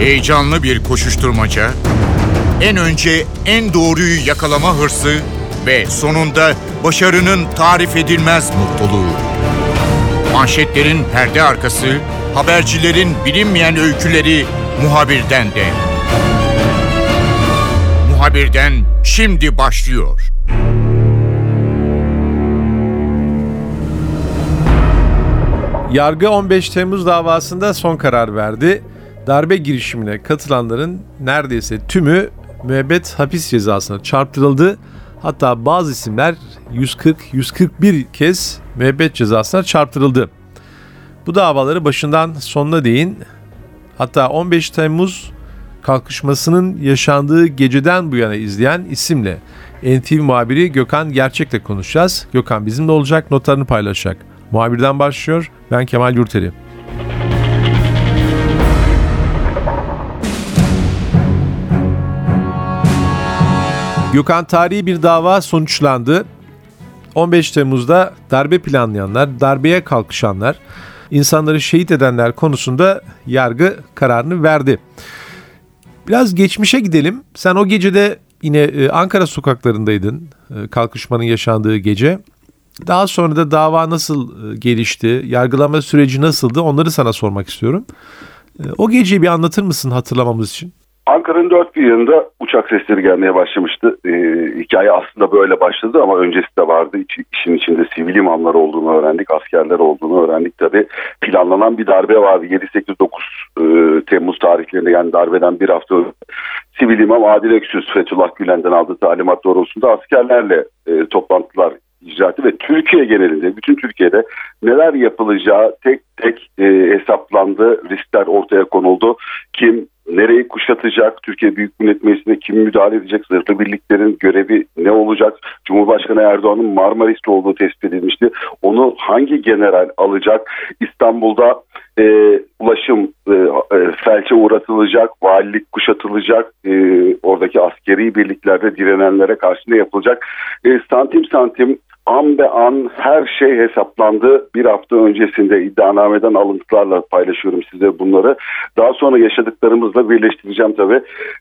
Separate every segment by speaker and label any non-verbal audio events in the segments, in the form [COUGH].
Speaker 1: Heyecanlı bir koşuşturmaca, en önce en doğruyu yakalama hırsı ve sonunda başarının tarif edilmez mutluluğu. Manşetlerin perde arkası, habercilerin bilinmeyen öyküleri muhabirden de. Muhabirden şimdi başlıyor.
Speaker 2: Yargı 15 Temmuz davasında son karar verdi. Darbe girişimine katılanların neredeyse tümü müebbet hapis cezasına çarptırıldı. Hatta bazı isimler 140-141 kez müebbet cezasına çarptırıldı. Bu davaları başından sonuna değin hatta 15 Temmuz kalkışmasının yaşandığı geceden bu yana izleyen isimle NTV muhabiri Gökhan Gerçek'le konuşacağız. Gökhan bizimle olacak, notlarını paylaşacak. Muhabirden başlıyor. Ben Kemal Yurteri. Gökhan tarihi bir dava sonuçlandı. 15 Temmuz'da darbe planlayanlar, darbeye kalkışanlar, insanları şehit edenler konusunda yargı kararını verdi. Biraz geçmişe gidelim. Sen o gecede yine e, Ankara sokaklarındaydın. E, kalkışmanın yaşandığı gece. Daha sonra da dava nasıl e, gelişti, yargılama süreci nasıldı onları sana sormak istiyorum. O geceyi bir anlatır mısın hatırlamamız için?
Speaker 3: Ankara'nın dört bir yanında uçak sesleri gelmeye başlamıştı. Ee, hikaye aslında böyle başladı ama öncesi de vardı. İç, işin içinde sivil imamlar olduğunu öğrendik, askerler olduğunu öğrendik. Tabii planlanan bir darbe vardı. 7-8-9 e, Temmuz tarihlerinde yani darbeden bir hafta önce sivil imam Adil Öksüz Fethullah Gülen'den aldığı talimat doğrultusunda askerlerle e, toplantılar icraatı ve Türkiye genelinde bütün Türkiye'de neler yapılacağı tek tek e, hesaplandı. Riskler ortaya konuldu. Kim nereyi kuşatacak, Türkiye Büyük Millet Meclisi'ne kim müdahale edecek, zırhlı birliklerin görevi ne olacak, Cumhurbaşkanı Erdoğan'ın Marmaris'te olduğu tespit edilmişti. Onu hangi general alacak, İstanbul'da e, ulaşım e, e, felçe uğratılacak, valilik kuşatılacak, e, oradaki askeri birliklerde direnenlere karşı ne yapılacak, e, santim santim an be an her şey hesaplandı. Bir hafta öncesinde iddianameden alıntılarla paylaşıyorum size bunları. Daha sonra yaşadıklarımızla birleştireceğim tabii.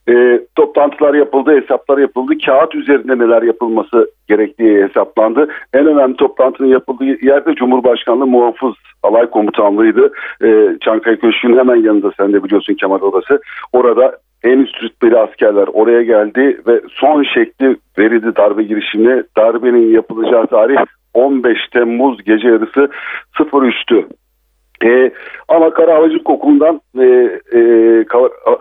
Speaker 3: E, toplantılar yapıldı, hesaplar yapıldı. Kağıt üzerinde neler yapılması gerektiği hesaplandı. En önemli toplantının yapıldığı yerde Cumhurbaşkanlığı Muhafız Alay Komutanlığı'ydı. E, Çankaya Köşkü'nün hemen yanında sen de biliyorsun Kemal Odası. Orada en üst rütbeli askerler oraya geldi ve son şekli verildi darbe girişimine. Darbenin yapılacağı tarih 15 Temmuz gece yarısı 03'tü. E, ama Karavacık okulundan e, e,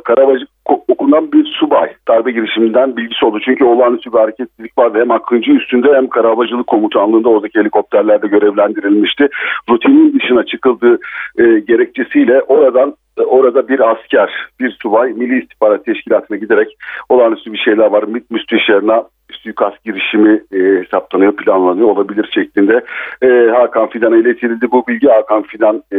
Speaker 3: Karavacık okulundan bir subay darbe girişiminden bilgisi oldu. Çünkü olağanüstü bir hareketlilik vardı. Hem Akıncı üstünde hem Karavacılık komutanlığında oradaki helikopterlerde görevlendirilmişti. Rutinin dışına çıkıldığı e, gerekçesiyle oradan orada bir asker, bir subay Milli İstihbarat Teşkilatı'na giderek olağanüstü bir şeyler var. MİT müsteşarına suikast girişimi e, hesaplanıyor, planlanıyor olabilir şeklinde. E, Hakan Fidan'a iletildi bu bilgi. Hakan Fidan e,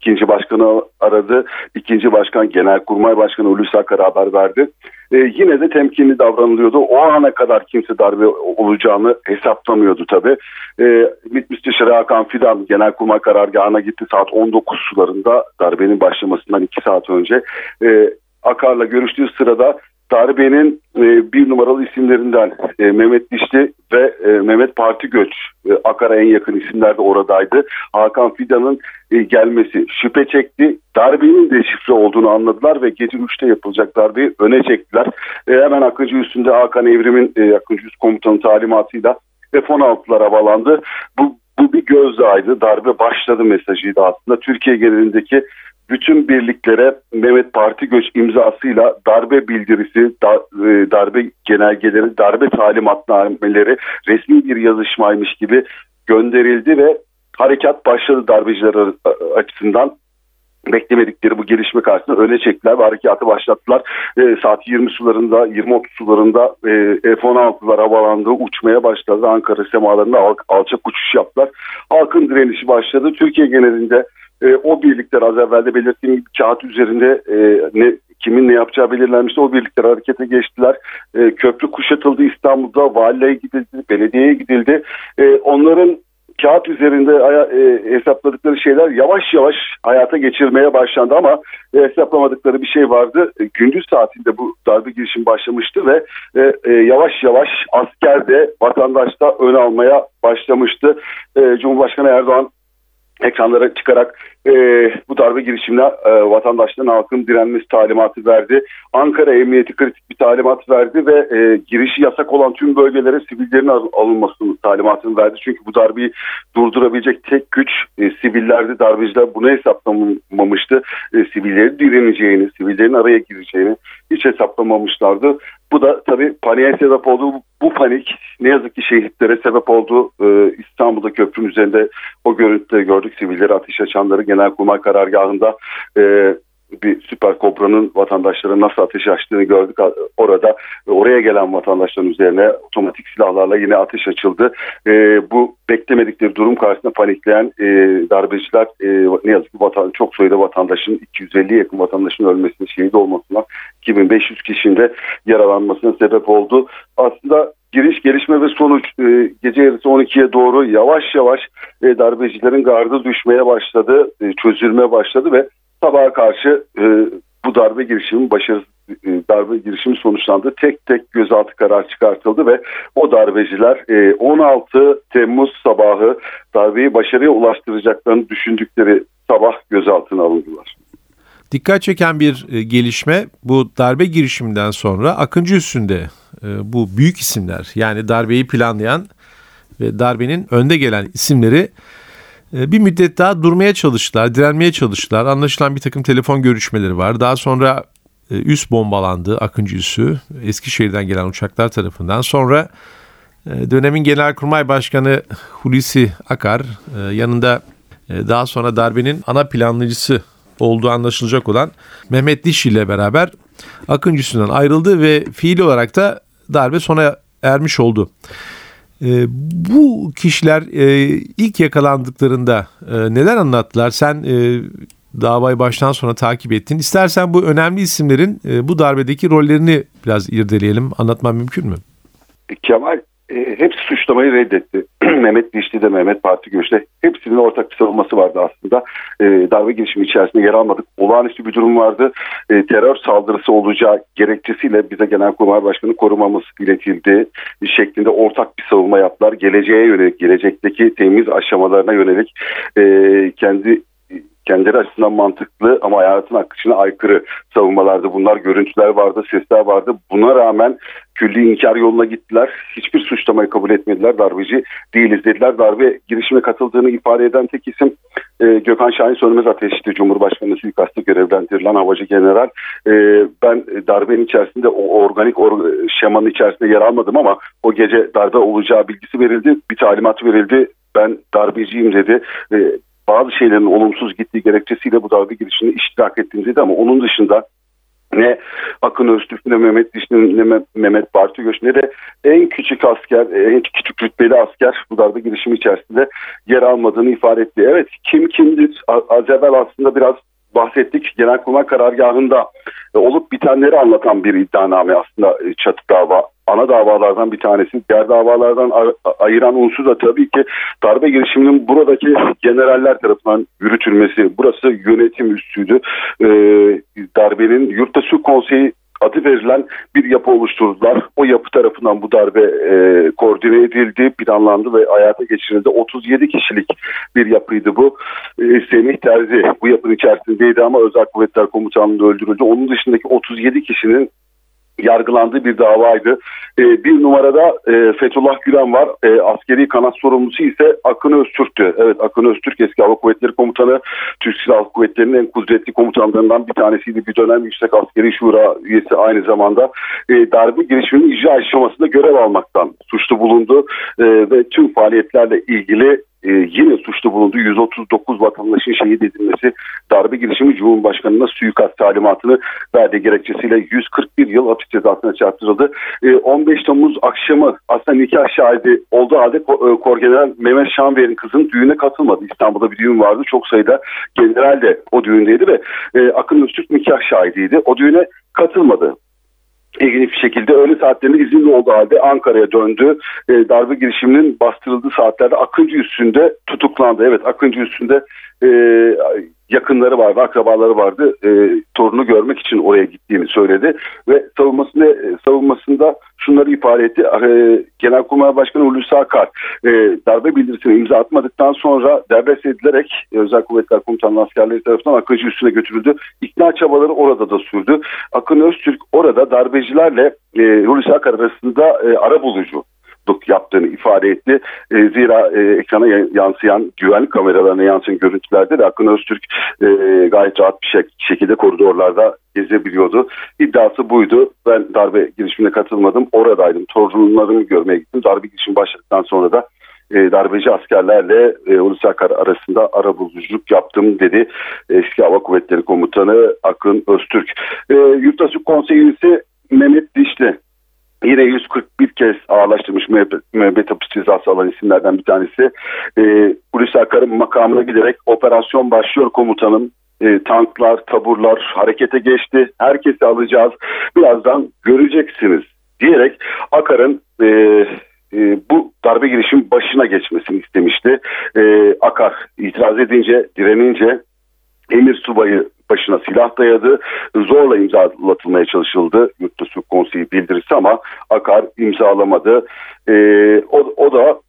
Speaker 3: ikinci başkanı aradı. İkinci başkan Genelkurmay Başkanı Hulusi Akar'a haber verdi. E, yine de temkinli davranılıyordu. O ana kadar kimse darbe olacağını hesaplamıyordu tabii. E, MİT Müsteşarı Hakan Fidan Genelkurmay karargahına gitti saat 19 sularında darbenin başlamasından 2 saat önce. E, Akar'la görüştüğü sırada darbenin e, bir numaralı isimlerinden e, Mehmet Dişli ve e, Mehmet Parti Göç e, Akar'a en yakın isimler de oradaydı. Hakan Fidan'ın e, gelmesi şüphe çekti. Darbenin de şifre olduğunu anladılar ve gece 3'te yapılacak darbeyi öne çektiler. E, hemen Akıncı üstünde Hakan Evrim'in e, Akıncı Üst Komutanı talimatıyla F-16'lar havalandı. Bu, bu bir gözdağıydı. Darbe başladı mesajıydı aslında. Türkiye genelindeki bütün birliklere Mehmet Parti Göç imzasıyla darbe bildirisi, e, darbe genelgeleri, darbe talimatnameleri resmi bir yazışmaymış gibi gönderildi ve harekat başladı darbeciler açısından beklemedikleri bu gelişme karşısında öne çektiler ve harekatı başlattılar. E, saat 20 sularında, 20-30 sularında e, F-16'lar havalandı, uçmaya başladı. Ankara semalarında al, alçak uçuş yaptılar. Halkın direnişi başladı. Türkiye genelinde e, o birlikler az evvel de belirttiğim gibi kağıt üzerinde e, ne kimin ne yapacağı belirlenmişti. O birlikler harekete geçtiler. E, köprü kuşatıldı İstanbul'da. Valiliğe gidildi, belediyeye gidildi. E, onların kağıt üzerinde e, hesapladıkları şeyler yavaş yavaş hayata geçirmeye başlandı ama e, hesaplamadıkları bir şey vardı. E, gündüz saatinde bu darbe girişim başlamıştı ve e, e, yavaş yavaş asker de vatandaş da ön almaya başlamıştı. E, Cumhurbaşkanı Erdoğan ekranlara çıkarak e, bu darbe girişimine e, vatandaşların halkın direnmesi talimatı verdi. Ankara Emniyeti kritik bir talimat verdi ve e, girişi yasak olan tüm bölgelere sivillerin alınmasını talimatını verdi. Çünkü bu darbeyi durdurabilecek tek güç e, sivillerdi. Darbeciler bunu hesaplamamıştı. E, sivillerin direneceğini, sivillerin araya gireceğini hiç hesaplamamışlardı. Bu da tabii paniğe sebep oldu. Bu panik ne yazık ki şehitlere sebep oldu. Ee, İstanbul'da köprünün üzerinde o görüntüleri gördük. Sivilleri ateş açanları Genelkurmay karargahında e, bir süper kobranın vatandaşlara nasıl ateş açtığını gördük. Orada oraya gelen vatandaşların üzerine otomatik silahlarla yine ateş açıldı. E, bu beklemedikleri durum karşısında panikleyen e, darbeciler e, ne yazık ki vatan, çok sayıda vatandaşın 250 yakın vatandaşın ölmesine şehit olmasına 2500 kişinin de yaralanmasına sebep oldu. Aslında giriş, gelişme ve sonuç e, gece yarısı 12'ye doğru yavaş yavaş e, darbecilerin gardı düşmeye başladı, e, çözülmeye başladı ve sabaha karşı e, bu darbe girişimin başarısız e, darbe girişimi sonuçlandı. Tek tek gözaltı karar çıkartıldı ve o darbeciler e, 16 Temmuz sabahı darbeyi başarıya ulaştıracaklarını düşündükleri sabah gözaltına alındılar.
Speaker 2: Dikkat çeken bir e, gelişme bu darbe girişiminden sonra Akıncı üstünde e, bu büyük isimler yani darbeyi planlayan ve darbenin önde gelen isimleri e, bir müddet daha durmaya çalıştılar, direnmeye çalıştılar. Anlaşılan bir takım telefon görüşmeleri var. Daha sonra üst bombalandı Akıncı üssü Eskişehir'den gelen uçaklar tarafından. Sonra dönemin Genelkurmay Başkanı Hulusi Akar yanında daha sonra darbenin ana planlayıcısı olduğu anlaşılacak olan Mehmet Diş ile beraber Akıncı'sından ayrıldı ve fiil olarak da darbe sona ermiş oldu. E, bu kişiler e, ilk yakalandıklarında e, neler anlattılar? Sen e, davayı baştan sona takip ettin. İstersen bu önemli isimlerin e, bu darbedeki rollerini biraz irdeleyelim. Anlatmam mümkün mü?
Speaker 3: Kemal hepsi suçlamayı reddetti. [CLEARS THROAT] Mehmet Dişli de Mehmet Parti Göç'te hepsinin ortak bir savunması vardı aslında. E, darbe girişimi içerisinde yer almadık. Olağanüstü bir durum vardı. E, terör saldırısı olacağı gerekçesiyle bize Genelkurmay Başkanı korumamız iletildi şeklinde ortak bir savunma yaptılar. Geleceğe yönelik, gelecekteki temiz aşamalarına yönelik e, kendi kendileri açısından mantıklı ama hayatın akışına aykırı savunmalardı. Bunlar görüntüler vardı, sesler vardı. Buna rağmen külli inkar yoluna gittiler. Hiçbir suçlamayı kabul etmediler. Darbeci değiliz dediler. Darbe girişime katıldığını ifade eden tek isim e, Gökhan Şahin Sönmez Ateş'ti. Cumhurbaşkanı suikastı görevlendirilen havacı general. E, ben darbenin içerisinde o organik or şemanın içerisinde yer almadım ama o gece darbe olacağı bilgisi verildi. Bir talimat verildi ben darbeciyim dedi. E, bazı şeylerin olumsuz gittiği gerekçesiyle bu darbe girişine iştirak ettim dedi ama onun dışında ne Akın Öztürk ne Mehmet Dişli ne Mehmet Bartı ne de en küçük asker, en küçük rütbeli asker bu darbe girişimi içerisinde yer almadığını ifade etti. Evet kim kimdir? Az evvel aslında biraz bahsettik. Genelkurmay karargahında e, olup bitenleri anlatan bir iddianame aslında e, çatı dava ana davalardan bir tanesi. Diğer davalardan ayıran unsur da tabii ki darbe girişiminin buradaki generaller tarafından yürütülmesi. Burası yönetim üstüydü. Ee, darbenin Yurtta Su Konseyi adı verilen bir yapı oluşturdular. O yapı tarafından bu darbe e, koordine edildi, planlandı ve hayata geçirildi. 37 kişilik bir yapıydı bu. E, Semih Terzi bu yapının içerisindeydi ama Özel Kuvvetler Komutanlığı'nda öldürüldü. Onun dışındaki 37 kişinin yargılandığı bir davaydı. E, bir numarada e, Fethullah Gülen var. E, askeri kanat sorumlusu ise Akın Öztürk'tü. Evet Akın Öztürk eski Hava Kuvvetleri Komutanı. Türk Silahlı Kuvvetleri'nin en kudretli komutanlarından bir tanesiydi. Bir dönem Yüksek Askeri Şura üyesi aynı zamanda. E, darbe girişiminin icra aşamasında görev almaktan suçlu bulundu. E, ve tüm faaliyetlerle ilgili e, yine suçlu bulundu. 139 vatandaşın şehit edilmesi darbe girişimi Cumhurbaşkanı'na suikast talimatını verdiği gerekçesiyle 141 yıl hapis cezasına çarptırıldı. E, 15 Temmuz akşamı aslında nikah şahidi olduğu halde e, Korgeneral Mehmet Şanver'in kızın düğüne katılmadı. İstanbul'da bir düğün vardı. Çok sayıda general de o düğündeydi ve e, Akın Öztürk nikah şahidiydi. O düğüne katılmadı. İlginç bir şekilde öğle saatlerinde izinli olduğu halde Ankara'ya döndü. E, darbe girişiminin bastırıldığı saatlerde Akıncı üstünde tutuklandı. Evet Akıncı üstünde e, yakınları vardı, akrabaları vardı. E, torunu görmek için oraya gittiğini söyledi ve savunmasında e, savunmasında şunları ifade etti. E, Genelkurmay Başkanı Hulusi Akar e, darbe bildirisine imza atmadıktan sonra derbest edilerek e, Özel Kuvvetler Komutanlığı askerleri tarafından Akıncı üstüne götürüldü. İkna çabaları orada da sürdü. Akın Öztürk orada darbecilerle e, Hulusi Akar arasında e, ara bulucu yaptığını ifade etti. E, zira e, ekrana yansıyan güvenlik kameralarına yansıyan görüntülerde de Akın Öztürk e, gayet rahat bir şek- şekilde koridorlarda gezebiliyordu. İddiası buydu. Ben darbe girişimine katılmadım. Oradaydım. Torunlarımı görmeye gittim. Darbe girişimi başladıktan sonra da e, darbeci askerlerle e, Hulusi Akar arasında ara buluculuk yaptım dedi eski Hava Kuvvetleri Komutanı Akın Öztürk. E, Yurttaşlık Konseyi üyesi Mehmet Dişli Yine 141 kez ağırlaştırmış müebbet, müebbet hapis cezası alan isimlerden bir tanesi. E, Hulusi Akar'ın makamına giderek operasyon başlıyor komutanım. E, tanklar, taburlar harekete geçti. Herkesi alacağız. Birazdan göreceksiniz diyerek Akar'ın e, e, bu darbe girişim başına geçmesini istemişti. E, Akar itiraz edince, direnince emir subayı başına silah dayadı. Zorla imzalatılmaya çalışıldı Yurt dışı konseyi bildirisi ama Akar imzalamadı. E, o, o da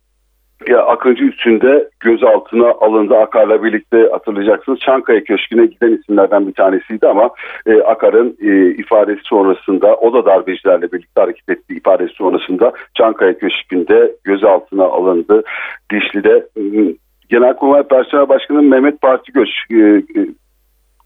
Speaker 3: ya Akıncı üstünde gözaltına alındı. Akar'la birlikte hatırlayacaksınız Çankaya Köşkü'ne giden isimlerden bir tanesiydi ama e, Akar'ın e, ifadesi sonrasında o da darbecilerle birlikte hareket ettiği ifadesi sonrasında Çankaya Köşkü'nde gözaltına alındı. Dişli'de ıı, Genelkurmay Personel Başkanı Mehmet Partigöç e, e,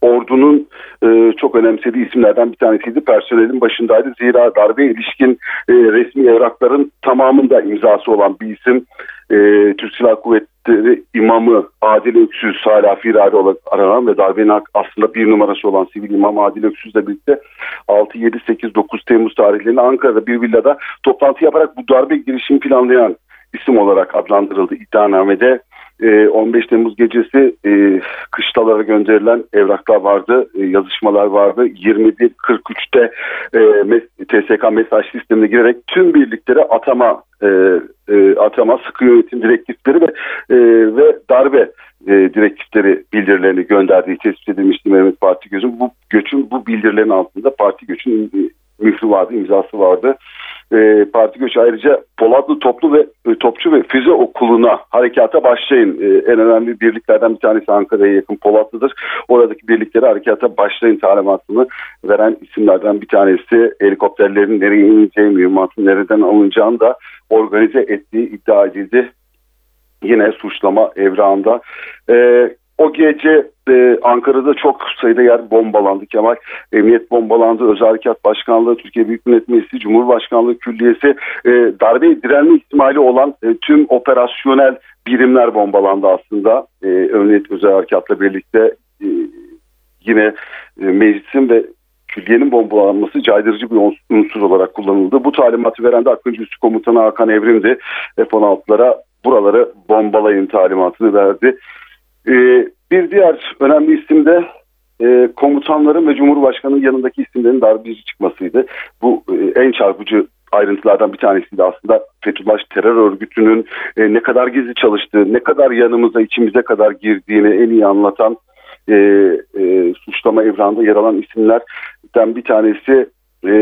Speaker 3: ordunun e, çok önemsediği isimlerden bir tanesiydi. Personelin başındaydı. Zira darbe ilişkin e, resmi evrakların tamamında imzası olan bir isim. E, Türk Silahlı Kuvvetleri imamı Adil Öksüz hala firari olarak aranan ve darbenin aslında bir numarası olan sivil imam Adil Öksüz'le birlikte 6, 7, 8, 9 Temmuz tarihlerinde Ankara'da bir villada toplantı yaparak bu darbe girişimi planlayan isim olarak adlandırıldı iddianamede. 15 ee, Temmuz gecesi e, kışlalara gönderilen evraklar vardı, e, yazışmalar vardı. 21.43'te e, TSK mesaj sistemine girerek tüm birliklere atama atama sıkı yönetim direktifleri ve ve darbe direktifleri bildirilerini gönderdiği tespit edilmişti Mehmet Parti Göz'ün. Bu göçün bu bildirilerin altında parti göçün mührü vardı, imzası vardı e, parti göçü ayrıca Polatlı Toplu ve e, Topçu ve Füze Okulu'na harekata başlayın. E, en önemli birliklerden bir tanesi Ankara'ya yakın Polatlı'dır. Oradaki birliklere harekata başlayın talimatını veren isimlerden bir tanesi helikopterlerin nereye ineceği, mühimmatın nereden alınacağını da organize ettiği iddia edildi. Yine suçlama evrağında. E, o gece e, Ankara'da çok sayıda yer bombalandı Kemal. Emniyet bombalandı, Özel Harekat Başkanlığı, Türkiye Büyük Millet Meclisi, Cumhurbaşkanlığı Külliyesi, e, darbe direnme ihtimali olan e, tüm operasyonel birimler bombalandı aslında. E, Emniyet Özel Harekat'la birlikte e, yine e, meclisin ve külliyenin bombalanması caydırıcı bir unsur olarak kullanıldı. Bu talimatı veren de Akıncı Üssü Komutanı Hakan Evrim'di. F-16'lara buraları bombalayın talimatını verdi. E, bir diğer önemli isim de e, komutanların ve Cumhurbaşkanı'nın yanındaki isimlerin darbeci çıkmasıydı. Bu e, en çarpıcı ayrıntılardan bir tanesiydi aslında Fethullah terör örgütünün e, ne kadar gizli çalıştığı, ne kadar yanımıza içimize kadar girdiğini en iyi anlatan e, e, suçlama evranda yer alan isimlerden bir tanesi e,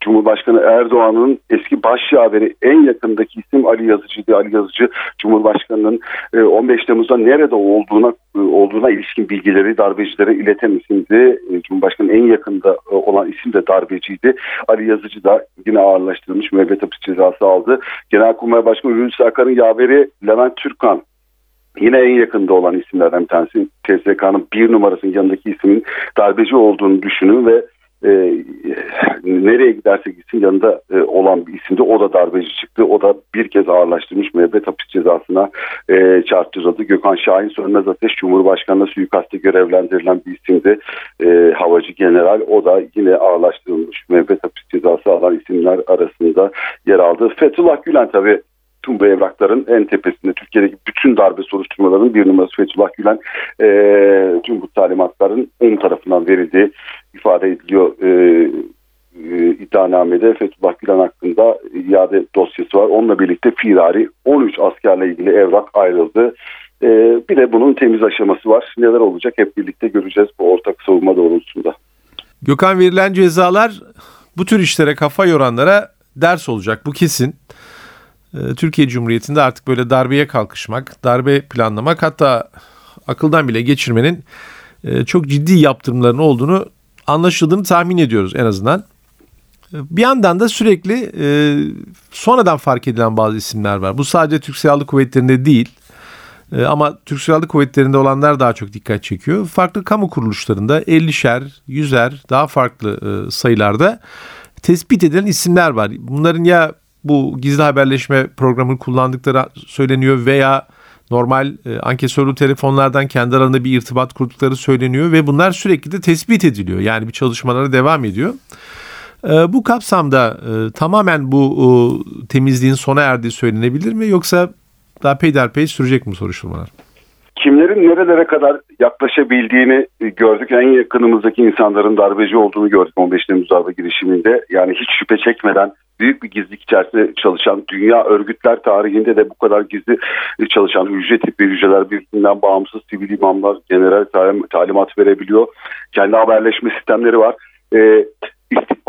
Speaker 3: Cumhurbaşkanı Erdoğan'ın eski başyaveri en yakındaki isim Ali Yazıcı'ydı. Ali Yazıcı Cumhurbaşkanı'nın 15 e, Temmuz'da nerede olduğuna e, olduğuna ilişkin bilgileri darbecilere ileten isimdi. E, Cumhurbaşkanı'nın en yakında olan isim de darbeciydi. Ali Yazıcı da yine ağırlaştırılmış müebbet hapis cezası aldı. Genelkurmay Başkanı Hulusi Akar'ın yaveri Levent Türkan Yine en yakında olan isimlerden bir tanesi TSK'nın bir numarasının yanındaki ismin darbeci olduğunu düşünün ve e, nereye giderse gitsin yanında e, olan bir isimdi. O da darbeci çıktı. O da bir kez ağırlaştırmış müebbet hapis cezasına e, çarptırıldı. Gökhan Şahin Sönmez Ateş Cumhurbaşkanı'na suikaste görevlendirilen bir isimdi. E, havacı general. O da yine ağırlaştırılmış müebbet hapis cezası alan isimler arasında yer aldı. Fethullah Gülen tabii tüm bu evrakların en tepesinde Türkiye'deki bütün darbe soruşturmalarının bir numarası Fethullah Gülen e, tüm bu talimatların onun tarafından verildiği ifade ediliyor. E, e, iddianamede Fethullah Gülen hakkında iade dosyası var. Onunla birlikte firari 13 askerle ilgili evrak ayrıldı. E, bir de bunun temiz aşaması var. Neler olacak hep birlikte göreceğiz bu ortak savunma doğrultusunda.
Speaker 2: Gökhan verilen cezalar bu tür işlere kafa yoranlara ders olacak bu kesin. Ee, Türkiye Cumhuriyeti'nde artık böyle darbeye kalkışmak, darbe planlamak hatta akıldan bile geçirmenin e, çok ciddi yaptırımların olduğunu anlaşıldığını tahmin ediyoruz en azından. Bir yandan da sürekli e, sonradan fark edilen bazı isimler var. Bu sadece Türk Silahlı Kuvvetleri'nde değil. E, ama Türk Silahlı Kuvvetleri'nde olanlar daha çok dikkat çekiyor. Farklı kamu kuruluşlarında 50'şer, 100'er daha farklı e, sayılarda tespit edilen isimler var. Bunların ya bu gizli haberleşme programını kullandıkları söyleniyor veya normal e, ankesörlü telefonlardan kendi aralarında bir irtibat kurdukları söyleniyor ve bunlar sürekli de tespit ediliyor. Yani bir çalışmalara devam ediyor. E, bu kapsamda e, tamamen bu e, temizliğin sona erdiği söylenebilir mi yoksa daha peyderpey sürecek mi soruşturmalar?
Speaker 3: Kimlerin nerelere kadar yaklaşabildiğini gördük. En yakınımızdaki insanların darbeci olduğunu gördük 15 Temmuz darbe girişiminde. Yani hiç şüphe çekmeden büyük bir gizlilik içerisinde çalışan dünya örgütler tarihinde de bu kadar gizli çalışan hücre tipi hücreler birbirinden bağımsız sivil imamlar general talimat verebiliyor. Kendi haberleşme sistemleri var. Ee,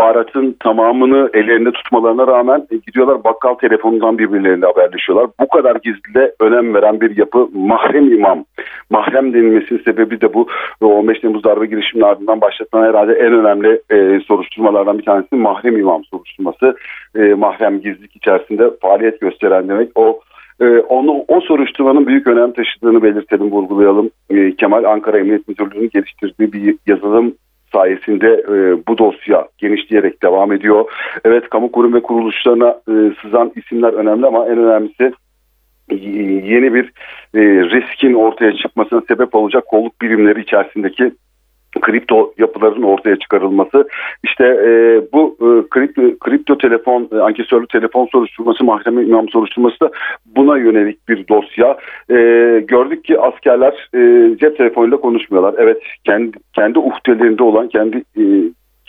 Speaker 3: istihbaratın tamamını ellerinde tutmalarına rağmen e, gidiyorlar bakkal telefonundan birbirleriyle haberleşiyorlar. Bu kadar gizlide önem veren bir yapı mahrem imam. Mahrem denilmesinin sebebi de bu 15 Temmuz darbe girişiminin ardından başlatılan herhalde en önemli e, soruşturmalardan bir tanesi mahrem imam soruşturması. E, mahrem gizlilik içerisinde faaliyet gösteren demek. O e, onu o soruşturmanın büyük önem taşıdığını belirtelim, vurgulayalım. E, Kemal Ankara Emniyet Müdürlüğü'nün geliştirdiği bir yazılım sayesinde e, bu dosya genişleyerek devam ediyor. Evet kamu kurum ve kuruluşlarına e, sızan isimler önemli ama en önemlisi yeni bir e, riskin ortaya çıkmasına sebep olacak kolluk birimleri içerisindeki kripto yapıların ortaya çıkarılması. İşte e, bu e, kripto, kripto telefon e, ankesörlü telefon soruşturması mahkeme imam soruşturması da buna yönelik bir dosya. E, gördük ki askerler e, cep telefonuyla konuşmuyorlar. Evet kendi kendi uhdelerinde olan kendi e,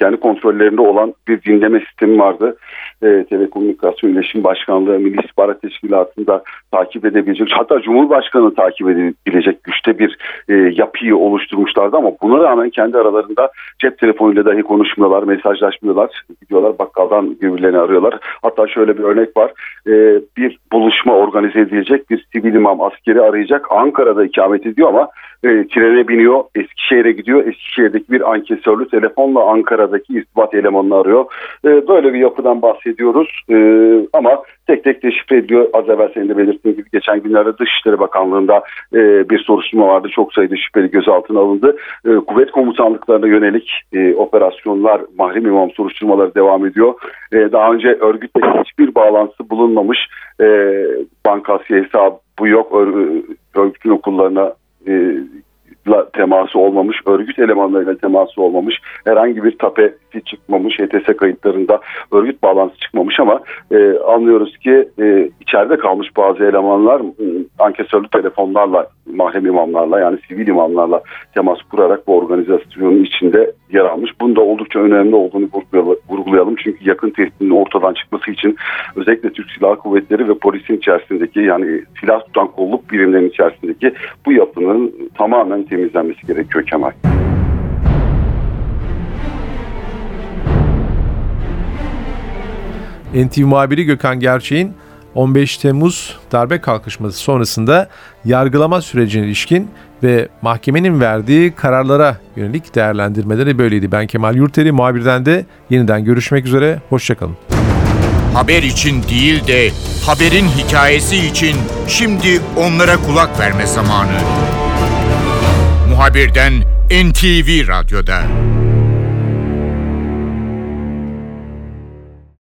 Speaker 3: kendi kontrollerinde olan bir dinleme sistemi vardı. E, Telekomünikasyon İletişim Başkanlığı Milli İstihbarat Teşkilatı'nda takip edebilecek hatta Cumhurbaşkanı takip edebilecek güçte bir e, yapıyı oluşturmuşlardı ama buna rağmen kendi aralarında cep telefonuyla dahi konuşmuyorlar, mesajlaşmıyorlar. Gidiyorlar bakkaldan birbirlerini arıyorlar. Hatta şöyle bir örnek var. E, bir buluşma organize edilecek bir sivil imam askeri arayacak. Ankara'da ikamet ediyor ama e, trene biniyor, Eskişehir'e gidiyor. Eskişehir'deki bir ankesörlü telefonla Ankara'daki irtibat elemanını arıyor. E, böyle bir yapıdan bahsediyoruz. E, ama tek tek deşifre ediyor. Az evvel senin de belirttiğin gibi geçen günlerde Dışişleri Bakanlığı'nda e, bir soruşturma vardı. Çok sayıda şüpheli gözaltına alındı. E, kuvvet komutanlıklarına yönelik e, operasyonlar, mahrem imam soruşturmaları devam ediyor. E, daha önce örgütle hiçbir bağlantısı bulunmamış. E, bankasya hesabı bu yok. Örgütün okullarına teması olmamış, örgüt elemanlarıyla teması olmamış, herhangi bir tapeti çıkmamış, HTS kayıtlarında örgüt bağlantısı çıkmamış ama e, anlıyoruz ki e, içeride kalmış bazı elemanlar e, ankesörlü telefonlarla, mahrem imamlarla yani sivil imamlarla temas kurarak bu organizasyonun içinde yer almış. Bunda oldukça önemli olduğunu vurgulayalım. Çünkü yakın tehdidin ortadan çıkması için özellikle Türk Silahlı Kuvvetleri ve polisin içerisindeki yani silah tutan kolluk birimlerinin içerisindeki bu yapının tamamen temizlenmesi gerekiyor Kemal.
Speaker 2: NTV muhabiri Gökhan Gerçek'in 15 Temmuz darbe kalkışması sonrasında yargılama sürecine ilişkin ve mahkemenin verdiği kararlara yönelik değerlendirmeleri böyleydi. Ben Kemal Yurteri, muhabirden de yeniden görüşmek üzere, hoşçakalın.
Speaker 1: Haber için değil de haberin hikayesi için şimdi onlara kulak verme zamanı. Muhabirden NTV Radyo'da.